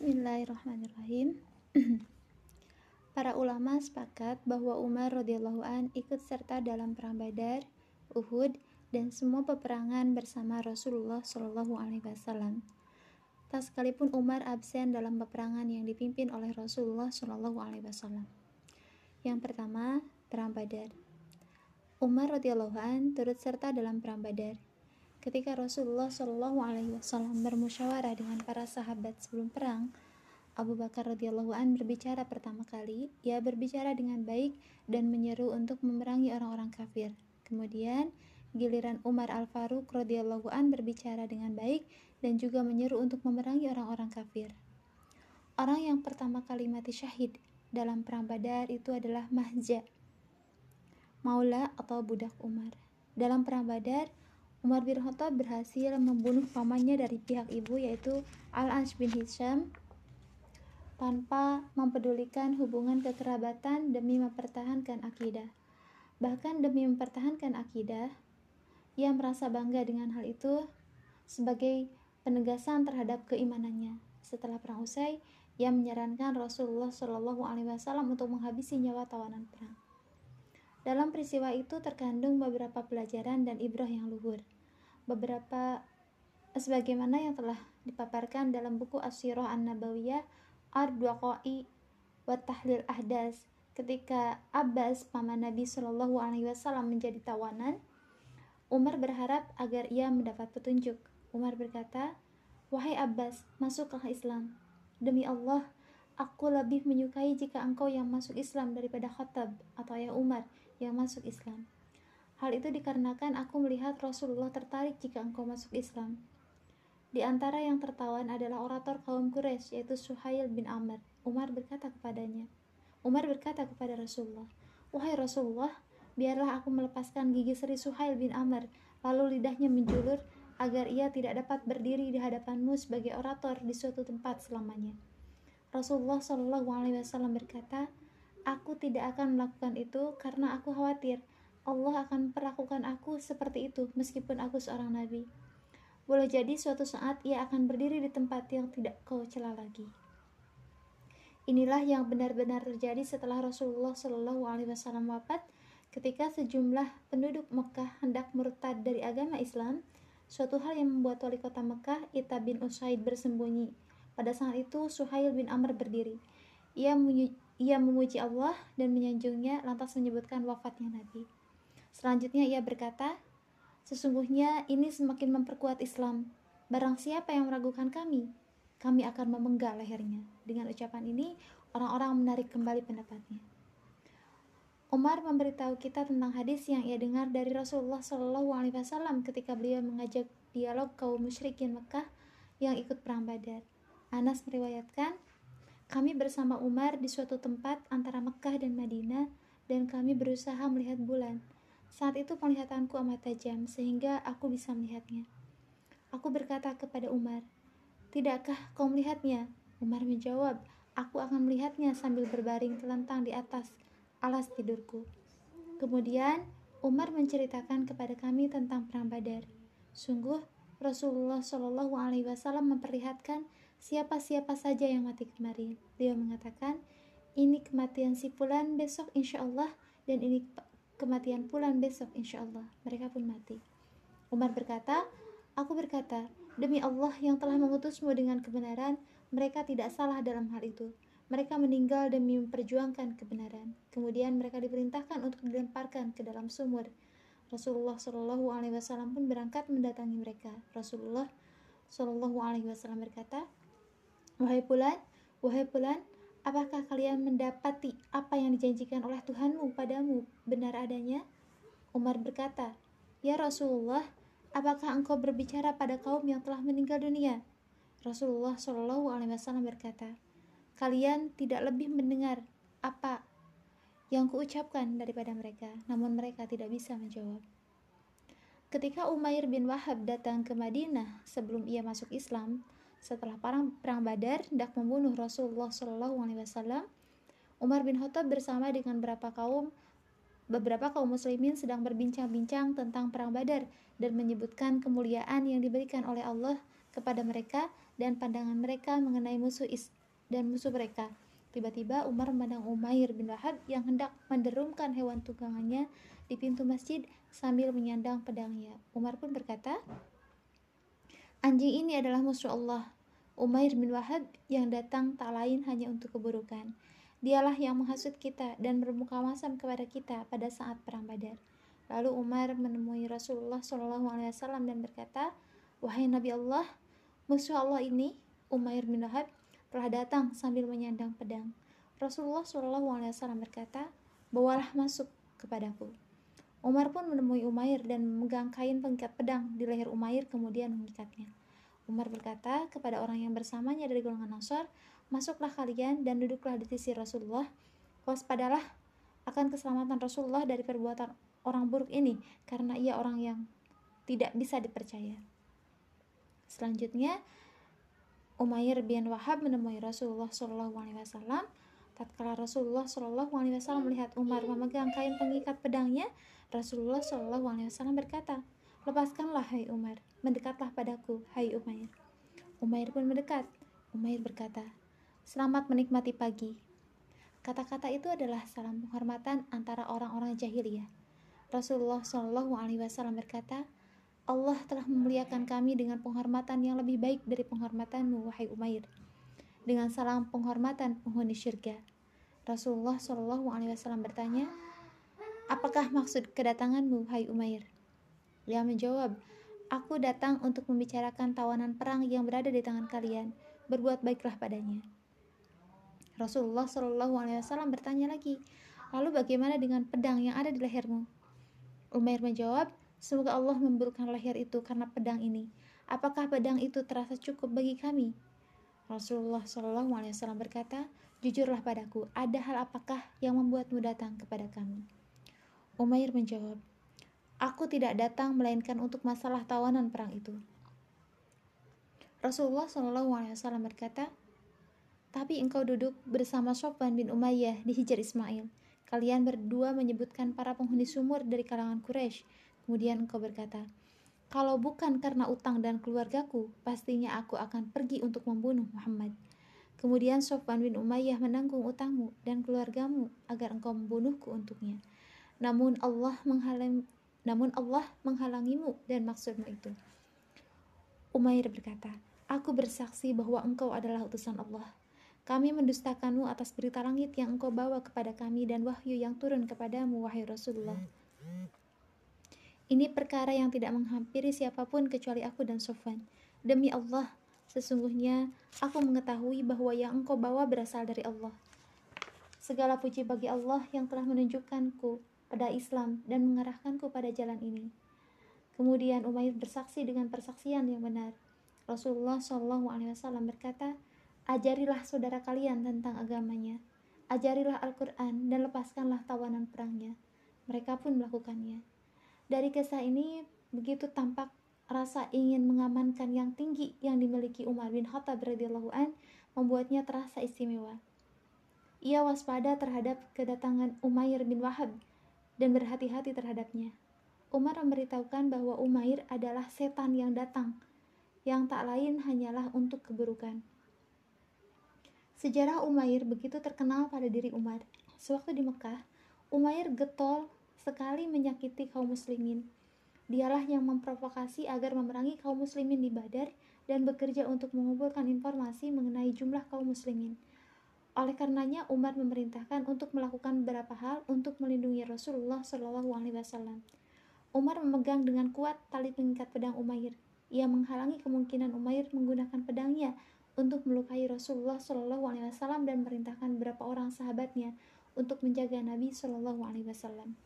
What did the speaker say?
Bismillahirrahmanirrahim. Para ulama sepakat bahwa Umar radhiyallahu an ikut serta dalam perang Badar, Uhud, dan semua peperangan bersama Rasulullah Shallallahu alaihi wasallam. Tak sekalipun Umar absen dalam peperangan yang dipimpin oleh Rasulullah Shallallahu alaihi wasallam. Yang pertama, perang Badar. Umar radhiyallahu an turut serta dalam perang Badar. Ketika Rasulullah Shallallahu Alaihi Wasallam bermusyawarah dengan para sahabat sebelum perang, Abu Bakar radhiyallahu an berbicara pertama kali. Ia berbicara dengan baik dan menyeru untuk memerangi orang-orang kafir. Kemudian giliran Umar Al Faruq radhiyallahu an berbicara dengan baik dan juga menyeru untuk memerangi orang-orang kafir. Orang yang pertama kali mati syahid dalam perang Badar itu adalah Mahja, Maula atau budak Umar. Dalam perang Badar, Umar bin Khattab berhasil membunuh pamannya dari pihak ibu yaitu Al-Ash bin Hisham tanpa mempedulikan hubungan kekerabatan demi mempertahankan akidah. Bahkan demi mempertahankan akidah, ia merasa bangga dengan hal itu sebagai penegasan terhadap keimanannya. Setelah perang usai, ia menyarankan Rasulullah Shallallahu Alaihi Wasallam untuk menghabisi nyawa tawanan perang. Dalam peristiwa itu terkandung beberapa pelajaran dan ibrah yang luhur. Beberapa sebagaimana yang telah dipaparkan dalam buku Asyirah An-Nabawiyah Ar-Duqai wa Tahlil Ahdas ketika Abbas paman Nabi Shallallahu alaihi wasallam menjadi tawanan Umar berharap agar ia mendapat petunjuk. Umar berkata, "Wahai Abbas, masuklah Islam. Demi Allah, aku lebih menyukai jika engkau yang masuk Islam daripada Khattab atau ayah Umar yang masuk Islam. Hal itu dikarenakan aku melihat Rasulullah tertarik jika engkau masuk Islam. Di antara yang tertawan adalah orator kaum Quraisy yaitu Suhail bin Amr. Umar berkata kepadanya, Umar berkata kepada Rasulullah, "Wahai Rasulullah, biarlah aku melepaskan gigi seri Suhail bin Amr, lalu lidahnya menjulur agar ia tidak dapat berdiri di hadapanmu sebagai orator di suatu tempat selamanya." Rasulullah Shallallahu alaihi wasallam berkata, Aku tidak akan melakukan itu karena aku khawatir Allah akan perlakukan aku seperti itu meskipun aku seorang nabi. Boleh jadi suatu saat ia akan berdiri di tempat yang tidak kau cela lagi. Inilah yang benar-benar terjadi setelah Rasulullah Shallallahu Alaihi Wasallam wafat. Ketika sejumlah penduduk Mekah hendak murtad dari agama Islam, suatu hal yang membuat wali kota Mekah, Ita bin Usaid bersembunyi. Pada saat itu, Suhail bin Amr berdiri. Ia ia memuji Allah dan menyanjungnya lantas menyebutkan wafatnya Nabi. Selanjutnya ia berkata, Sesungguhnya ini semakin memperkuat Islam. Barang siapa yang meragukan kami, kami akan memenggal lehernya. Dengan ucapan ini, orang-orang menarik kembali pendapatnya. Umar memberitahu kita tentang hadis yang ia dengar dari Rasulullah Shallallahu Alaihi Wasallam ketika beliau mengajak dialog kaum musyrikin Mekah yang ikut perang Badar. Anas meriwayatkan, kami bersama Umar di suatu tempat antara Mekah dan Madinah dan kami berusaha melihat bulan. Saat itu penglihatanku amat tajam sehingga aku bisa melihatnya. Aku berkata kepada Umar, "Tidakkah kau melihatnya?" Umar menjawab, "Aku akan melihatnya sambil berbaring telentang di atas alas tidurku." Kemudian Umar menceritakan kepada kami tentang perang Badar. Sungguh Rasulullah Shallallahu Alaihi Wasallam memperlihatkan siapa-siapa saja yang mati kemarin. Beliau mengatakan, ini kematian si Fulan besok insya Allah dan ini kematian Fulan besok insya Allah. Mereka pun mati. Umar berkata, aku berkata, demi Allah yang telah mengutusmu dengan kebenaran, mereka tidak salah dalam hal itu. Mereka meninggal demi memperjuangkan kebenaran. Kemudian mereka diperintahkan untuk dilemparkan ke dalam sumur. Rasulullah Shallallahu Alaihi Wasallam pun berangkat mendatangi mereka. Rasulullah Shallallahu Alaihi Wasallam berkata, Wahai Pulan, wahai Pulan, apakah kalian mendapati apa yang dijanjikan oleh Tuhanmu padamu benar adanya? Umar berkata, Ya Rasulullah, apakah engkau berbicara pada kaum yang telah meninggal dunia? Rasulullah Shallallahu Alaihi Wasallam berkata, kalian tidak lebih mendengar apa yang kuucapkan daripada mereka, namun mereka tidak bisa menjawab. Ketika Umair bin Wahab datang ke Madinah sebelum ia masuk Islam, setelah perang, perang Badar hendak membunuh Rasulullah Shallallahu Alaihi Wasallam, Umar bin Khattab bersama dengan beberapa kaum beberapa kaum muslimin sedang berbincang-bincang tentang perang Badar dan menyebutkan kemuliaan yang diberikan oleh Allah kepada mereka dan pandangan mereka mengenai musuh is dan musuh mereka. Tiba-tiba Umar memandang Umair bin Wahab yang hendak menderumkan hewan tunggangannya di pintu masjid sambil menyandang pedangnya. Umar pun berkata, Anjing ini adalah musuh Allah. Umair bin Wahab yang datang tak lain hanya untuk keburukan. Dialah yang menghasut kita dan bermuka masam kepada kita pada saat perang Badar. Lalu Umar menemui Rasulullah SAW dan berkata, Wahai Nabi Allah, musuh Allah ini, Umair bin Wahab, telah datang sambil menyandang pedang. Rasulullah SAW berkata, bawalah masuk kepadaku. Umar pun menemui Umair dan memegang kain pengikat pedang di leher Umair kemudian mengikatnya. Umar berkata kepada orang yang bersamanya dari golongan Ansar, masuklah kalian dan duduklah di sisi Rasulullah. Waspadalah akan keselamatan Rasulullah dari perbuatan orang buruk ini karena ia orang yang tidak bisa dipercaya. Selanjutnya, Umair bin Wahab menemui Rasulullah Shallallahu Alaihi Wasallam. Tatkala Rasulullah Shallallahu Alaihi Wasallam melihat Umar memegang kain pengikat pedangnya, Rasulullah Shallallahu Alaihi Wasallam berkata, lepaskanlah Hai Umar, mendekatlah padaku Hai Umair. Umair pun mendekat. Umair berkata, selamat menikmati pagi. Kata-kata itu adalah salam penghormatan antara orang-orang jahiliyah. Rasulullah Shallallahu Alaihi Wasallam berkata, Allah telah memuliakan kami dengan penghormatan yang lebih baik dari penghormatanmu, wahai Umair. Dengan salam penghormatan penghuni syurga. Rasulullah Shallallahu Alaihi Wasallam bertanya, Apakah maksud kedatanganmu, hai Umair? Dia menjawab, Aku datang untuk membicarakan tawanan perang yang berada di tangan kalian. Berbuat baiklah padanya. Rasulullah Shallallahu Alaihi Wasallam bertanya lagi, lalu bagaimana dengan pedang yang ada di lehermu? Umair menjawab, Semoga Allah memburukkan leher itu karena pedang ini. Apakah pedang itu terasa cukup bagi kami? Rasulullah Shallallahu Alaihi Wasallam berkata, jujurlah padaku, ada hal apakah yang membuatmu datang kepada kami? Umair menjawab, aku tidak datang melainkan untuk masalah tawanan perang itu. Rasulullah Wasallam berkata, tapi engkau duduk bersama Sofwan bin Umayyah di Hijr Ismail. Kalian berdua menyebutkan para penghuni sumur dari kalangan Quraisy Kemudian engkau berkata, kalau bukan karena utang dan keluargaku, pastinya aku akan pergi untuk membunuh Muhammad. Kemudian Sofwan bin Umayyah menanggung utangmu dan keluargamu agar engkau membunuhku untuknya. Namun Allah menghalang, namun Allah menghalangimu dan maksudmu itu. Umair berkata, Aku bersaksi bahwa engkau adalah utusan Allah. Kami mendustakanmu atas berita langit yang engkau bawa kepada kami dan wahyu yang turun kepadamu, wahai Rasulullah. Ini perkara yang tidak menghampiri siapa pun kecuali aku dan Sofwan. Demi Allah, sesungguhnya aku mengetahui bahwa yang engkau bawa berasal dari Allah. Segala puji bagi Allah yang telah menunjukkanku pada Islam dan mengarahkanku pada jalan ini. Kemudian Umayyad bersaksi dengan persaksian yang benar. Rasulullah Shallallahu Alaihi Wasallam berkata, ajarilah saudara kalian tentang agamanya, ajarilah Al-Quran dan lepaskanlah tawanan perangnya. Mereka pun melakukannya. Dari kisah ini begitu tampak rasa ingin mengamankan yang tinggi yang dimiliki Umar bin Khattab radhiyallahu an membuatnya terasa istimewa. Ia waspada terhadap kedatangan Umair bin Wahab dan berhati-hati terhadapnya. Umar memberitahukan bahwa Umair adalah setan yang datang, yang tak lain hanyalah untuk keburukan. Sejarah Umair begitu terkenal pada diri Umar. Sewaktu di Mekah, Umair getol sekali menyakiti kaum muslimin. Dialah yang memprovokasi agar memerangi kaum muslimin di Badar dan bekerja untuk mengumpulkan informasi mengenai jumlah kaum muslimin. Oleh karenanya Umar memerintahkan untuk melakukan beberapa hal untuk melindungi Rasulullah Shallallahu Alaihi Wasallam. Umar memegang dengan kuat tali pengikat pedang Umair. Ia menghalangi kemungkinan Umair menggunakan pedangnya untuk melukai Rasulullah Shallallahu Alaihi Wasallam dan merintahkan beberapa orang sahabatnya untuk menjaga Nabi Shallallahu Alaihi Wasallam.